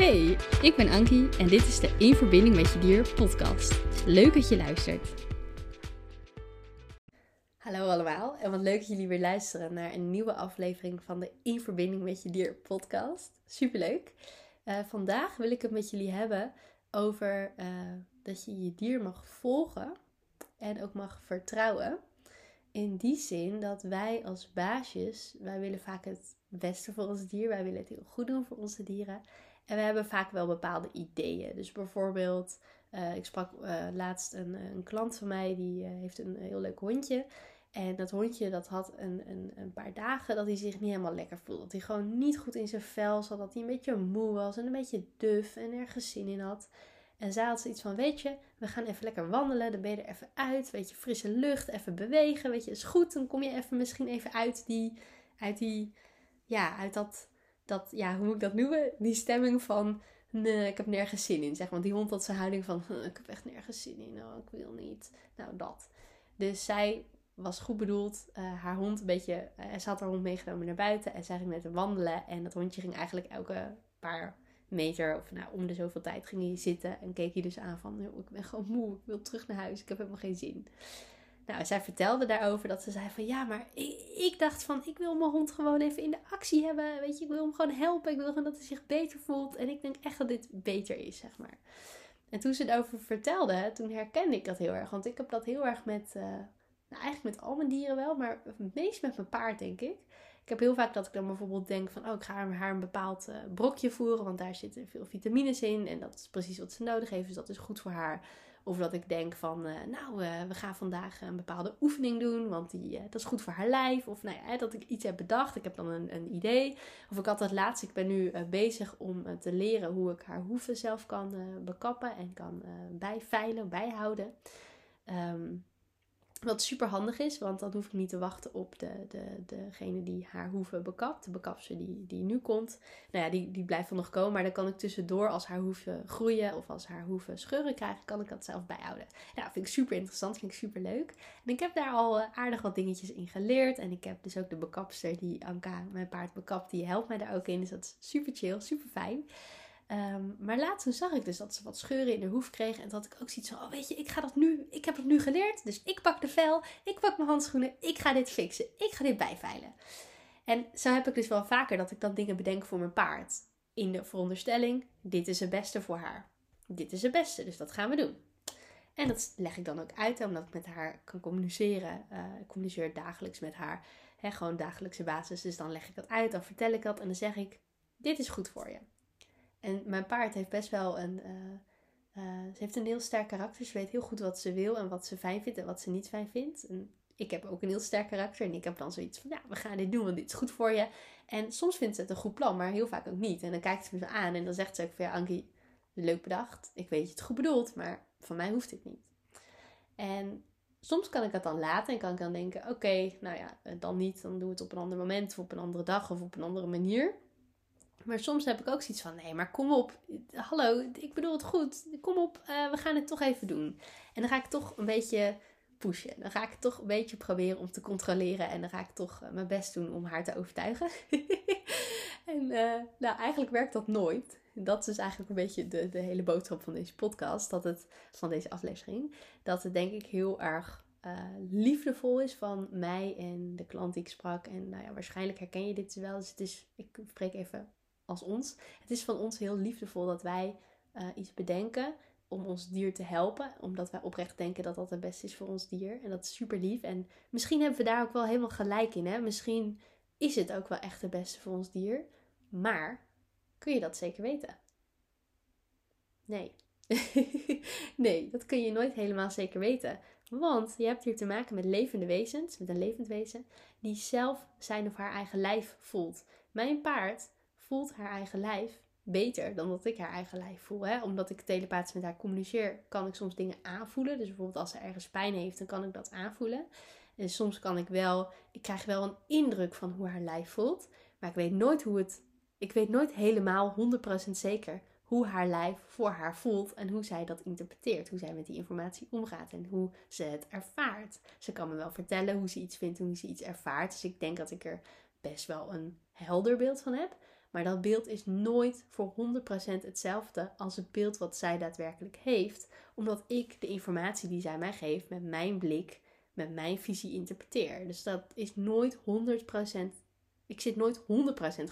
Hey, ik ben Ankie en dit is de In Verbinding met Je Dier podcast. Leuk dat je luistert. Hallo allemaal en wat leuk dat jullie weer luisteren naar een nieuwe aflevering van de In Verbinding met Je Dier podcast. Superleuk. Uh, vandaag wil ik het met jullie hebben over uh, dat je je dier mag volgen en ook mag vertrouwen. In die zin dat wij als baasjes, wij willen vaak het beste voor ons dier. Wij willen het heel goed doen voor onze dieren. En we hebben vaak wel bepaalde ideeën. Dus bijvoorbeeld, uh, ik sprak uh, laatst een, een, klant van mij, die heeft een heel leuk hondje. En dat hondje dat had een, een, een, paar dagen dat hij zich niet helemaal lekker voelde. Dat hij gewoon niet goed in zijn vel zat. Dat hij een beetje moe was en een beetje duf en ergens zin in had. En zij had zoiets van, weet je, we gaan even lekker wandelen. Dan ben je er even uit. Weet je, frisse lucht, even bewegen. Weet je, is goed. Dan kom je even misschien even uit die, uit die, ja, uit dat, dat, ja, hoe moet ik dat noemen? Die stemming van, ik heb nergens zin in. Zeg, want die hond had zijn houding van, ik heb echt nergens zin in. Oh, ik wil niet. Nou, dat. Dus zij was goed bedoeld. Uh, haar hond een beetje, uh, ze had haar hond meegenomen naar buiten. En zij ging met hem wandelen. En dat hondje ging eigenlijk elke paar meter of nou, om de zoveel tijd ging hij zitten en keek hij dus aan van, ik ben gewoon moe, ik wil terug naar huis, ik heb helemaal geen zin. Nou, zij vertelde daarover dat ze zei van, ja, maar ik, ik, dacht van, ik wil mijn hond gewoon even in de actie hebben, weet je, ik wil hem gewoon helpen, ik wil gewoon dat hij zich beter voelt en ik denk echt dat dit beter is, zeg maar. En toen ze erover vertelde, toen herkende ik dat heel erg, want ik heb dat heel erg met, uh, nou eigenlijk met al mijn dieren wel, maar het meest met mijn paard, denk ik. Ik heb heel vaak dat ik dan bijvoorbeeld denk van, oh, ik ga haar een bepaald uh, brokje voeren, want daar zitten veel vitamines in en dat is precies wat ze nodig heeft, dus dat is goed voor haar. Of dat ik denk van, uh, nou, uh, we gaan vandaag een bepaalde oefening doen, want die, dat is goed voor haar lijf. Of nou ja, dat ik iets heb bedacht, ik heb dan een, een idee. Of ik had het laatst, ik ben nu bezig om te leren hoe ik haar hoeven zelf kan bekappen en kan bijveilen, bijhouden. Um, wat super handig is, want dan hoef ik niet te wachten op de, de, degene die haar hoeven bekapt. De bekapster die, die nu komt. Nou ja, die, die blijft wel nog komen. Maar dan kan ik tussendoor, als haar hoeven groeien of als haar hoeven scheuren krijgen, kan ik dat zelf bijhouden. Nou, vind ik super interessant, vind ik super leuk. En ik heb daar al aardig wat dingetjes in geleerd. En ik heb dus ook de bekapster die Anka, mijn paard, bekapt. Die helpt mij daar ook in. Dus dat is super chill, super fijn. Um, maar laatst zag ik dus dat ze wat scheuren in de hoef kregen. En dat ik ook zoiets van, oh weet je, ik ga dat nu, ik heb het nu geleerd. Dus ik pak de vel, ik pak mijn handschoenen, ik ga dit fixen. Ik ga dit bijveilen. En zo heb ik dus wel vaker dat ik dat dingen bedenk voor mijn paard. In de veronderstelling, dit is het beste voor haar. Dit is het beste, dus dat gaan we doen. En dat leg ik dan ook uit, omdat ik met haar kan communiceren. Uh, ik communiceer dagelijks met haar, gewoon dagelijkse basis. Dus dan leg ik dat uit, dan vertel ik dat en dan zeg ik, dit is goed voor je. En mijn paard heeft best wel een. Uh, uh, ze heeft een heel sterk karakter. Ze weet heel goed wat ze wil en wat ze fijn vindt en wat ze niet fijn vindt. En ik heb ook een heel sterk karakter. En ik heb dan zoiets van: ja, we gaan dit doen, want dit is goed voor je. En soms vindt ze het een goed plan, maar heel vaak ook niet. En dan kijkt ze me zo aan en dan zegt ze ook van: ja, Ankie, leuk bedacht. Ik weet je het goed bedoelt, maar van mij hoeft dit niet. En soms kan ik het dan laten en kan ik dan denken: oké, nou ja, dan niet. Dan doen we het op een ander moment of op een andere dag of op een andere manier. Maar soms heb ik ook zoiets van: nee, maar kom op. Hallo, ik bedoel het goed. Kom op, uh, we gaan het toch even doen. En dan ga ik toch een beetje pushen. Dan ga ik toch een beetje proberen om te controleren. En dan ga ik toch uh, mijn best doen om haar te overtuigen. en uh, nou, eigenlijk werkt dat nooit. Dat is dus eigenlijk een beetje de, de hele boodschap van deze podcast. Dat het, van deze aflevering. Dat het denk ik heel erg liefdevol is van mij en de klant die ik sprak. En nou ja, waarschijnlijk herken je dit wel. Dus het is, ik spreek even als ons. Het is van ons heel liefdevol dat wij uh, iets bedenken om ons dier te helpen. Omdat wij oprecht denken dat dat het beste is voor ons dier. En dat is super lief. En misschien hebben we daar ook wel helemaal gelijk in. Hè? Misschien is het ook wel echt het beste voor ons dier. Maar kun je dat zeker weten? Nee. nee, dat kun je nooit helemaal zeker weten. Want je hebt hier te maken met levende wezens, met een levend wezen, die zelf zijn of haar eigen lijf voelt. Mijn paard voelt haar eigen lijf beter dan dat ik haar eigen lijf voel. Hè? Omdat ik telepathisch met haar communiceer, kan ik soms dingen aanvoelen. Dus bijvoorbeeld als ze ergens pijn heeft, dan kan ik dat aanvoelen. En soms kan ik wel, ik krijg wel een indruk van hoe haar lijf voelt. Maar ik weet nooit hoe het, ik weet nooit helemaal 100% zeker hoe haar lijf voor haar voelt en hoe zij dat interpreteert. Hoe zij met die informatie omgaat en hoe ze het ervaart. Ze kan me wel vertellen hoe ze iets vindt, hoe ze iets ervaart. Dus ik denk dat ik er best wel een helder beeld van heb. Maar dat beeld is nooit voor 100% hetzelfde als het beeld wat zij daadwerkelijk heeft, omdat ik de informatie die zij mij geeft met mijn blik, met mijn visie interpreteer. Dus dat is nooit 100%. Ik zit nooit 100%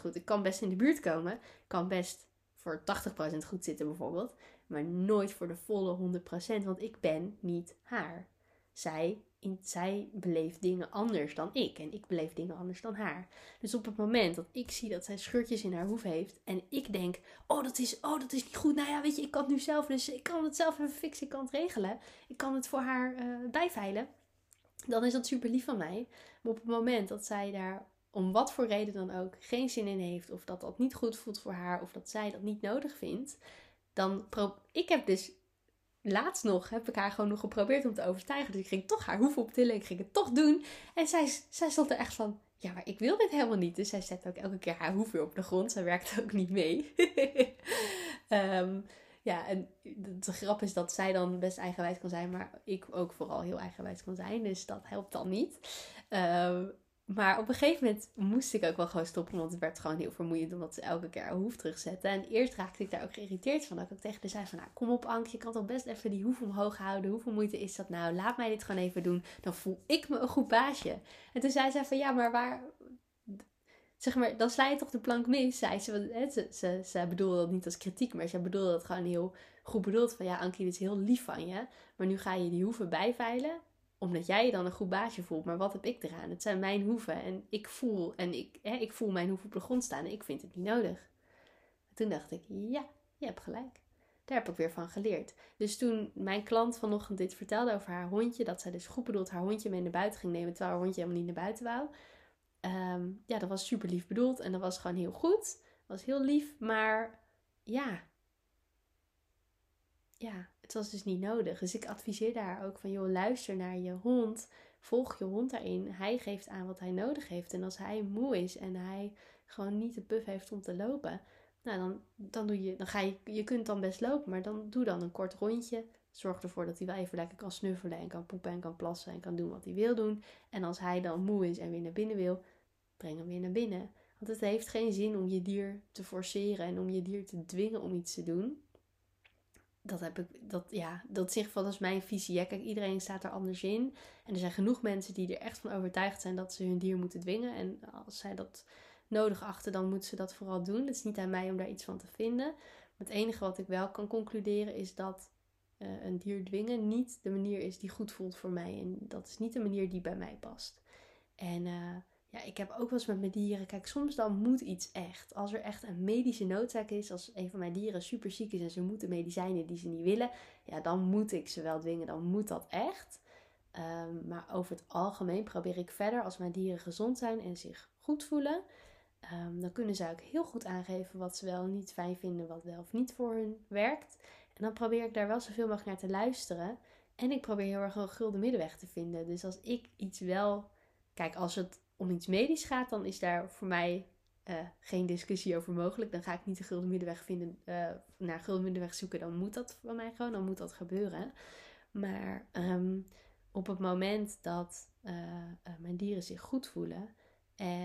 goed. Ik kan best in de buurt komen. Kan best voor 80% goed zitten bijvoorbeeld. Maar nooit voor de volle 100%. Want ik ben niet haar. Zij, in, zij beleeft dingen anders dan ik. En ik beleef dingen anders dan haar. Dus op het moment dat ik zie dat zij scheurtjes in haar hoef heeft. En ik denk, oh dat is, oh, dat is niet goed. Nou ja, weet je, ik kan het nu zelf. Dus ik kan het zelf even fixen. Ik kan het regelen. Ik kan het voor haar uh, bijveilen. Dan is dat super lief van mij. Maar op het moment dat zij daar om wat voor reden dan ook geen zin in heeft, of dat dat niet goed voelt voor haar, of dat zij dat niet nodig vindt, dan ik heb dus laatst nog heb ik haar gewoon nog geprobeerd om te overtuigen. Dus ik ging toch haar hoef optillen, ik ging het toch doen. En zij, zij stond er echt van, ja, maar ik wil dit helemaal niet. Dus zij zette ook elke keer haar hoef weer op de grond. Zij werkte ook niet mee. um, ja, en de grap is dat zij dan best eigenwijs kan zijn, maar ik ook vooral heel eigenwijs kan zijn. Dus dat helpt dan niet. Um, maar op een gegeven moment moest ik ook wel gewoon stoppen, want het werd gewoon heel vermoeiend omdat ze elke keer haar hoef terugzetten. En eerst raakte ik daar ook geïrriteerd van. Dat ik tegen haar zei van, nou kom op Ank, je kan toch best even die hoef omhoog houden. Hoeveel moeite is dat nou? Laat mij dit gewoon even doen. Dan voel ik me een goed baasje. En toen zei ze van, ja, maar waar... Zeg maar, dan sla je toch de plank mis, zei ze. Ze, ze, ze bedoelde dat niet als kritiek, maar ze bedoelde dat gewoon heel goed bedoeld. Van ja, Ankie, dit is heel lief van je. Maar nu ga je die hoeven bijveilen omdat jij je dan een goed baasje voelt. Maar wat heb ik eraan? Het zijn mijn hoeven. En ik voel, en ik, hè, ik voel mijn hoeven op de grond staan. En ik vind het niet nodig. toen dacht ik, ja, je hebt gelijk. Daar heb ik weer van geleerd. Dus toen mijn klant vanochtend dit vertelde over haar hondje. Dat zij dus goed bedoeld haar hondje mee naar buiten ging nemen. Terwijl haar hondje helemaal niet naar buiten wou. Ehm, ja, dat was super lief bedoeld. En dat was gewoon heel goed. Dat was heel lief. Maar ja. Ja, het was dus niet nodig. Dus ik adviseer daar ook van, joh, luister naar je hond. Volg je hond daarin. Hij geeft aan wat hij nodig heeft. En als hij moe is en hij gewoon niet de puff heeft om te lopen, nou dan, dan doe je, dan ga je, je kunt dan best lopen, maar dan doe dan een kort rondje. Zorg ervoor dat hij wel even lekker kan snuffelen en kan poepen en kan plassen en kan doen wat hij wil doen. En als hij dan moe is en weer naar binnen wil, breng hem weer naar binnen. Want het heeft geen zin om je dier te forceren en om je dier te dwingen om iets te doen dat heb ik, dat, ja, dat zich van mijn visie. Ja, kijk, iedereen staat er anders in. En er zijn genoeg mensen die er echt van overtuigd zijn dat ze hun dier moeten dwingen. En als zij dat nodig achten, dan moeten ze dat vooral doen. Het is niet aan mij om daar iets van te vinden. het enige wat ik wel kan concluderen is dat uh, een dier dwingen niet de manier is die goed voelt voor mij. En dat is niet de manier die bij mij past. En uh, ja, ik heb ook wel eens met mijn dieren. Kijk, soms dan moet iets echt. Als er echt een medische noodzaak is, als een van mijn dieren super ziek is en ze moeten medicijnen die ze niet willen, ja, dan moet ik ze wel dwingen. Dan moet dat echt. Ehm, maar over het algemeen probeer ik verder als mijn dieren gezond zijn en zich goed voelen. Um, dan kunnen ze ook heel goed aangeven wat ze wel niet fijn vinden, wat wel of niet voor hun werkt. En dan probeer ik daar wel zoveel mogelijk naar te luisteren. En ik probeer heel erg een gulden middenweg te vinden. Dus als ik iets wel. Kijk, als het om iets medisch gaat, dan is daar voor mij uh, geen discussie over mogelijk. Dan ga ik niet de gulden middenweg vinden, uh, naar gulden middenweg zoeken. Dan moet dat van mij gewoon, dan moet dat gebeuren. Maar um, op het moment dat uh, mijn dieren zich goed voelen,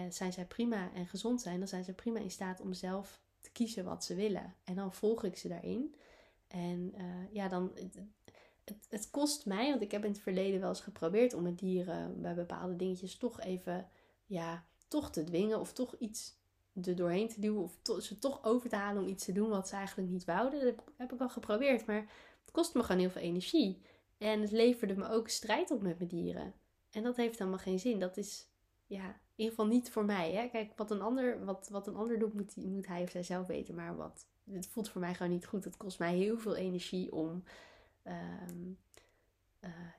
zijn zij prima en gezond zijn, dan zijn ze prima in staat om zelf te kiezen wat ze willen. En dan volg ik ze daarin. En ja, dan het, het, kost mij, want ik heb in het verleden wel eens geprobeerd om mijn dieren bij bepaalde dingetjes toch even ja, toch te dwingen of toch iets er doorheen te duwen of ze toch over te halen om iets te doen wat ze eigenlijk niet wouden. Dat heb, ik wel geprobeerd, maar het kost me gewoon heel veel energie. En het leverde me ook strijd op met mijn dieren. En dat heeft helemaal geen zin. Dat is ja, in ieder geval niet voor mij. Hè? Kijk, wat een ander, wat, wat een ander doet, moet, moet hij of zij zelf weten. Maar wat, het voelt voor mij gewoon niet goed. Het kost mij heel veel energie om, uh,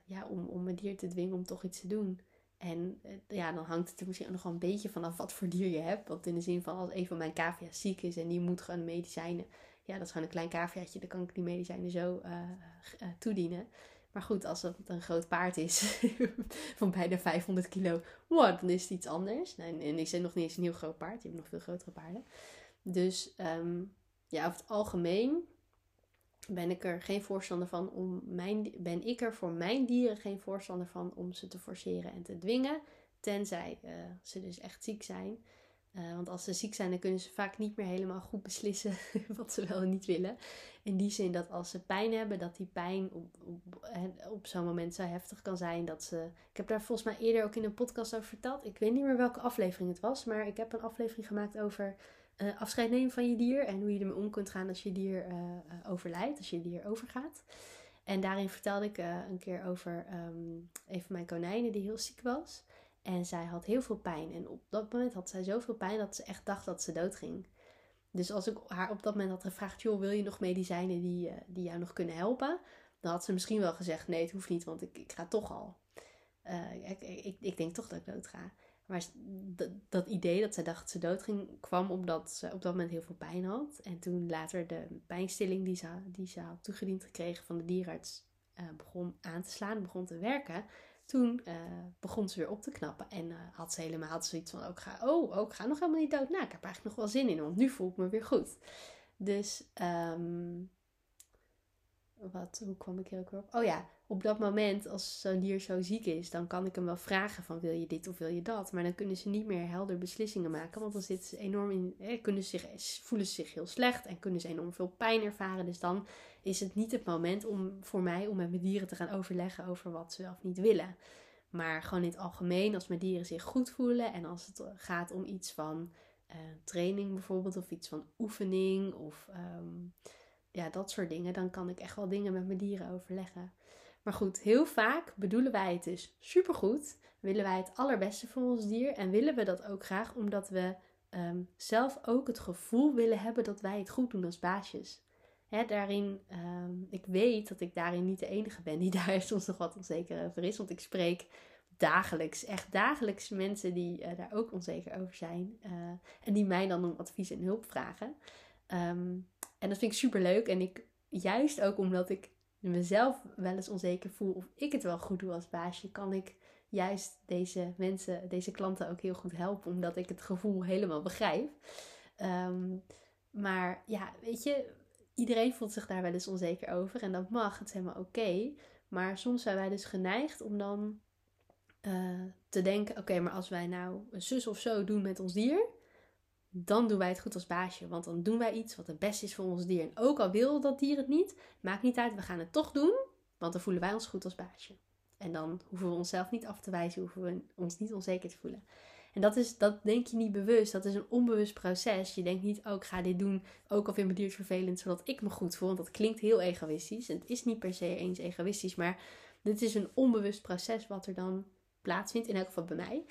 ja, om, om mijn dier te dwingen om toch iets te doen. En eh, ja, dan hangt het er misschien ook nog wel een beetje vanaf wat voor dier je hebt. Want in de zin van als een van mijn cavia's ziek is en die moet gewoon medicijnen. Ja, dat is gewoon een klein caviaatje. Dan kan ik die medicijnen zo uh, uh, toedienen. Maar goed, als het een groot paard is van bijna 500 kilo, wow, dan is het iets anders. En, en ik zeg nog niet eens een heel groot paard. Je hebt nog veel grotere paarden. Dus um, ja, over het algemeen ben ik er geen voorstander van om mijn, ben ik er voor mijn dieren geen voorstander van om ze te forceren en te dwingen. Tenzij uh, ze dus echt ziek zijn. Uh, want als ze ziek zijn, dan kunnen ze vaak niet meer helemaal goed beslissen wat ze wel en niet willen. In die zin dat als ze pijn hebben, dat die pijn op, op, op zo'n moment zo heftig kan zijn dat ze. Ik heb daar volgens mij eerder ook in een podcast over verteld. Ik weet niet meer welke aflevering het was, maar ik heb een aflevering gemaakt over uh, afscheid nemen van je dier en hoe je ermee om kunt gaan als je dier uh, overlijdt, als je dier overgaat. En daarin vertelde ik een keer over um, een van mijn konijnen die heel ziek was. En zij had heel veel pijn. En op dat moment had zij zoveel pijn dat ze echt dacht dat ze doodging. Dus als ik haar op dat moment had gevraagd: joh, wil je nog medicijnen die, die jou nog kunnen helpen? Dan had ze misschien wel gezegd: nee, het hoeft niet, want ik, ik ga toch al. Ik, ik, ik denk toch dat ik dood ga. Maar dat, idee dat zij dacht dat ze doodging, kwam omdat ze op dat moment heel veel pijn had. En toen later de pijnstilling die ze, die ze had toegediend gekregen van de dierenarts uh, begon aan te slaan, begon te werken toen uh, begon ze weer op te knappen. En uh, had ze helemaal zoiets van: ook ga, oh, ook ga nog helemaal niet dood. Nou, ik heb eigenlijk nog wel zin in, want nu voel ik me weer goed. Dus, um, wat, hoe kwam ik hier ook weer op? Oh ja, op dat moment, als zo'n dier zo ziek is, dan kan ik hem wel vragen: van wil je dit of wil je dat? Maar dan kunnen ze niet meer helder beslissingen maken, want dan zitten ze enorm in, eh, kunnen zich, voelen ze zich heel slecht en kunnen ze enorm veel pijn ervaren. Dus dan is het niet het moment om voor mij om met mijn dieren te gaan overleggen over wat ze wel of niet willen. Maar gewoon in het algemeen, als mijn dieren zich goed voelen en als het gaat om iets van uh, training bijvoorbeeld, of iets van oefening of um, ja, dat soort dingen, dan kan ik echt wel dingen met mijn dieren overleggen. Maar goed, heel vaak bedoelen wij het dus supergoed. Willen wij het allerbeste voor ons dier en willen we dat ook graag omdat we um, zelf ook het gevoel willen hebben dat wij het goed doen als baasjes daarin, um, ik weet dat ik daarin niet de enige ben die daar soms nog wat onzeker over is. Want ik spreek dagelijks, echt dagelijks mensen die uh, daar ook onzeker over zijn. Uh, en die mij dan om advies en hulp vragen. Um, en dat vind ik super leuk. En ik, juist ook omdat ik mezelf wel eens onzeker voel of ik het wel goed doe als baasje, kan ik juist deze mensen, deze klanten ook heel goed helpen. Omdat ik het gevoel helemaal begrijp. Um, maar ja, weet je, iedereen voelt zich daar wel eens onzeker over en dat mag, het is helemaal oké. Maar soms zijn wij dus geneigd om dan uh, te denken: oké, maar als wij nou een zus of zo doen met ons dier, dan doen wij het goed als baasje. Want dan doen wij iets wat het beste is voor ons dier. En ook al wil dat dier het niet, maakt niet uit, we gaan het toch doen, want dan voelen wij ons goed als baasje. En dan hoeven we onszelf niet af te wijzen, hoeven we ons niet onzeker te voelen. En dat, is, dat denk je niet bewust. Dat is een onbewust proces. Je denkt niet, oh, ik ga dit doen, ook al vind mijn dier vervelend, zodat ik me goed voel. Want dat klinkt heel egoïstisch. En het is niet per se eens egoïstisch, maar dit is een onbewust proces wat er dan plaatsvindt. In elk geval bij mij.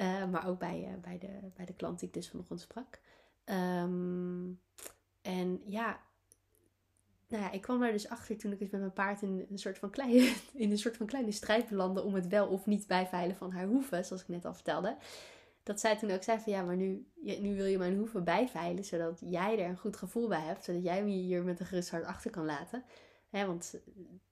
Uh, maar ook bij, uh, bij, de, bij de klant die ik dus vanochtend sprak. Um, en ja, nou ja, ik kwam daar dus achter toen ik het met mijn paard in een soort van kleine, in een soort van kleine strijd belandde om het wel of niet bijveilen van haar hoeven, zoals ik net al vertelde dat zij toen ook zei van ja, maar nu, nu wil je mijn hoeven bijveilen, zodat jij er een goed gevoel bij hebt, zodat jij me hier met een gerust hart achter kan laten. He, want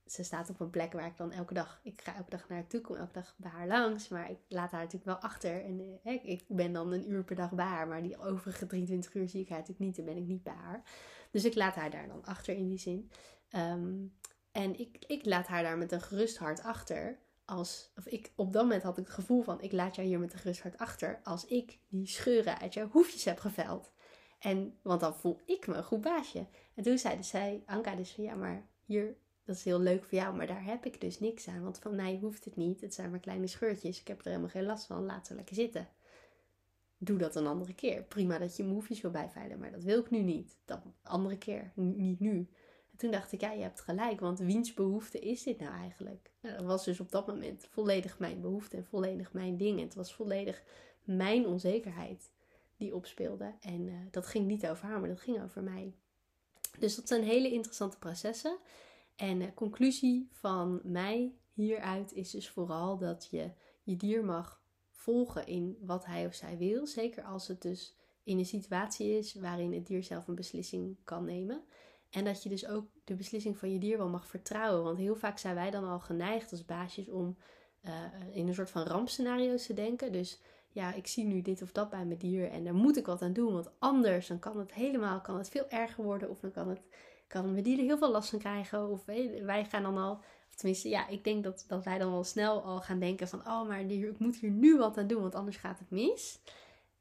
ze staat op een plek waar ik dan elke dag, ik ga elke dag naar haar toe, kom elke dag bij haar langs, maar ik laat haar natuurlijk wel achter. En he, ik ben dan een uur per dag bij haar, maar die overige 23 uur zie ik haar natuurlijk niet en ben ik niet bij haar. Dus ik laat haar daar dan achter in die zin. Um, en ik, ik laat haar daar met een gerust hart achter als, of ik, op dat moment had ik het gevoel van, ik laat jou hier met een gerust hart achter, als ik die scheuren uit jouw hoefjes heb geveld. En, want dan voel ik me een goed baasje. En toen zei zij, Anka dus van, ja, maar hier, dat is heel leuk voor jou, maar daar heb ik dus niks aan. Want van mij hoeft het niet, het zijn maar kleine scheurtjes, ik heb er helemaal geen last van, laat ze lekker zitten. Doe dat een andere keer. Prima dat je hoefjes wil bijveilen, maar dat wil ik nu niet. Dat andere keer, niet nu toen dacht ik, ja, je hebt gelijk, want wiens behoefte is dit nou eigenlijk? Nou, dat was dus op dat moment volledig mijn behoefte en volledig mijn ding. En het was volledig mijn onzekerheid die opspeelde. En uh, dat ging niet over haar, maar dat ging over mij. Dus dat zijn hele interessante processen. En de conclusie van mij hieruit is dus vooral dat je je dier mag volgen in wat hij of zij wil. Zeker als het dus in een situatie is waarin het dier zelf een beslissing kan nemen. En dat je dus ook de beslissing van je dier wel mag vertrouwen. Want heel vaak zijn wij dan al geneigd als baasjes om uh, in een soort van rampscenario's te denken. Dus ja, ik zie nu dit of dat bij mijn dier en daar moet ik wat aan doen. Want anders dan kan het helemaal kan het veel erger worden. Of dan kan, het, kan mijn dier er heel veel last van krijgen. Of wij gaan dan al, of tenminste, ja, ik denk dat, dat wij dan al snel al gaan denken van... Oh, maar ik moet hier nu wat aan doen, want anders gaat het mis.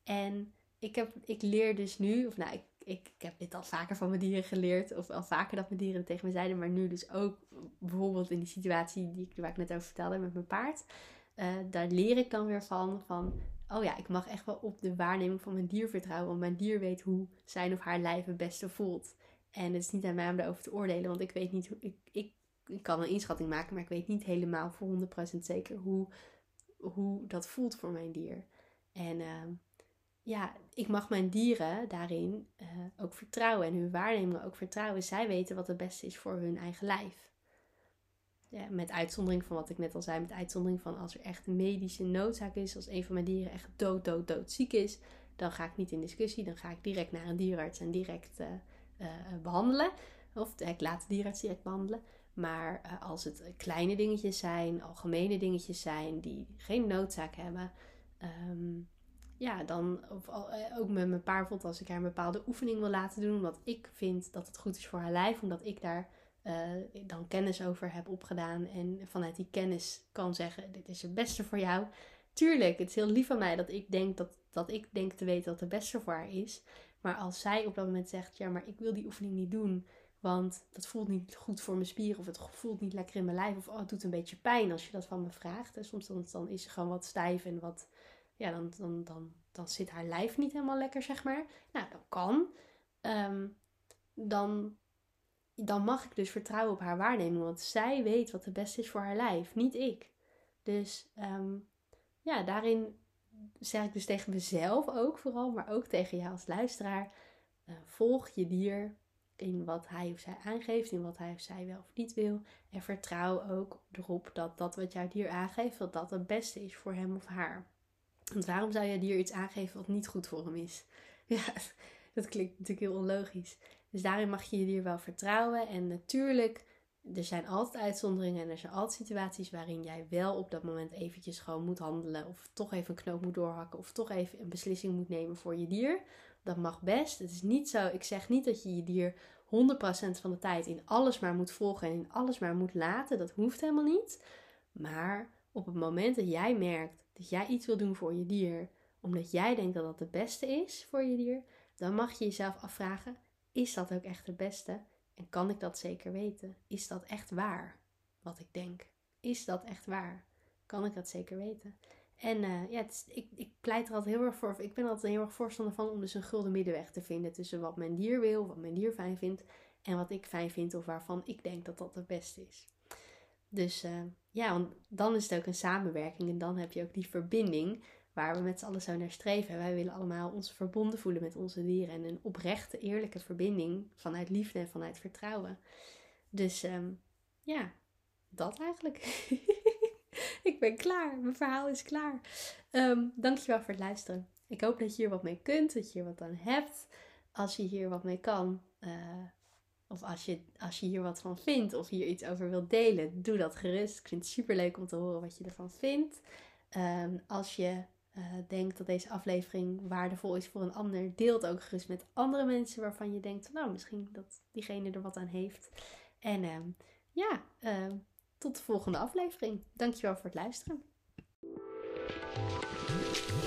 En ik, heb, ik leer dus nu, of nou, ik, ik, heb dit al vaker van mijn dieren geleerd, of al vaker dat mijn dieren tegen me zeiden, maar nu dus ook bijvoorbeeld in die situatie die ik, waar ik net over vertelde met mijn paard. Uh, daar leer ik dan weer van, van, oh ja, ik mag echt wel op de waarneming van mijn dier vertrouwen, want mijn dier weet hoe zijn of haar lijf het beste voelt. En het is niet aan mij om daarover te oordelen, want ik weet niet hoe, ik, ik, ik kan een inschatting maken, maar ik weet niet helemaal voor 100% zeker hoe, hoe dat voelt voor mijn dier. En uh, ja, ik mag mijn dieren daarin uh, ook vertrouwen en hun waarnemingen ook vertrouwen. Zij weten wat het beste is voor hun eigen lijf. Ja, met uitzondering van wat ik net al zei, met uitzondering van als er echt medische noodzaak is, als een van mijn dieren echt dood, dood, dood ziek is, dan ga ik niet in discussie. Dan ga ik direct naar een dierenarts en direct uh, uh, behandelen. Of ik laat de dierenarts direct behandelen. Maar als het kleine dingetjes zijn, algemene dingetjes zijn die geen noodzaak hebben, um, ja, dan of, eh, ook met mijn paard, als ik haar een bepaalde oefening wil laten doen, omdat ik vind dat het goed is voor haar lijf, omdat ik daar uh, dan kennis over heb opgedaan en vanuit die kennis kan zeggen: dit is het beste voor jou. Tuurlijk, het is heel lief van mij dat ik denk dat, dat ik denk te weten wat het beste voor haar is. Maar als zij op dat moment zegt: ja, maar ik wil die oefening niet doen, want dat voelt niet goed voor mijn spieren of het voelt niet lekker in mijn lijf of oh, het doet een beetje pijn als je dat van me vraagt. En soms dan is ze gewoon wat stijf en wat ja, dan, dan, dan, dan zit haar lijf niet helemaal lekker, zeg maar. Nou, dat kan. Ehm, dan, dan mag ik dus vertrouwen op haar waarneming. Want zij weet wat het beste is voor haar lijf, niet ik. Dus ehm, ja, daarin zeg ik dus tegen mezelf ook vooral, maar ook tegen jou als luisteraar. Uh, volg je dier in wat hij of zij aangeeft, in wat hij of zij wel of niet wil. En vertrouw ook erop dat dat wat jouw dier aangeeft, dat dat het beste is voor hem of haar. Want waarom zou je dier iets aangeven wat niet goed voor hem is? Ja, dat klinkt natuurlijk heel onlogisch. Dus daarin mag je je dier wel vertrouwen. En natuurlijk, er zijn altijd uitzonderingen en er zijn altijd situaties waarin jij wel op dat moment eventjes gewoon moet handelen. Of toch even een knoop moet doorhakken. Of toch even een beslissing moet nemen voor je dier. Dat mag best. Het is niet zo, ik zeg niet dat je je dier 100% van de tijd in alles maar moet volgen en in alles maar moet laten. Dat hoeft helemaal niet. Maar op het moment dat jij merkt dat jij iets wil doen voor je dier, omdat jij denkt dat dat het beste is voor je dier, dan mag je jezelf afvragen: is dat ook echt het beste? En kan ik dat zeker weten? Is dat echt waar wat ik denk? Is dat echt waar? Kan ik dat zeker weten? En uh, ja, ik, ik pleit er altijd heel erg voor. Ik ben altijd heel erg voorstander van om dus een gulden middenweg te vinden tussen wat mijn dier wil, wat mijn dier fijn vindt en wat ik fijn vind of waarvan ik denk dat dat het beste is. Dus uh, ja, want dan is het ook een samenwerking en dan heb je ook die verbinding waar we met z'n allen zo naar streven. Wij willen allemaal ons verbonden voelen met onze dieren en een oprechte, eerlijke verbinding vanuit liefde en vanuit vertrouwen. Dus um, ja, dat eigenlijk. ik ben klaar. Mijn verhaal is klaar. Um, dankjewel voor het luisteren. Ik hoop dat je hier wat mee kunt, dat je hier wat aan hebt. Als je hier wat mee kan, uh, of als je, als je hier wat van vindt of hier iets over wilt delen, doe dat gerust. Ik vind het super leuk om te horen wat je ervan vindt. Um, als je uh, denkt dat deze aflevering waardevol is voor een ander, deel het ook gerust met andere mensen waarvan je denkt, nou misschien dat diegene er wat aan heeft. En um, ja, uh, tot de volgende aflevering. Dankjewel voor het luisteren.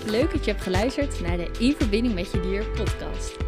Leuk dat je hebt geluisterd naar de In Verbinding met Je Dier podcast.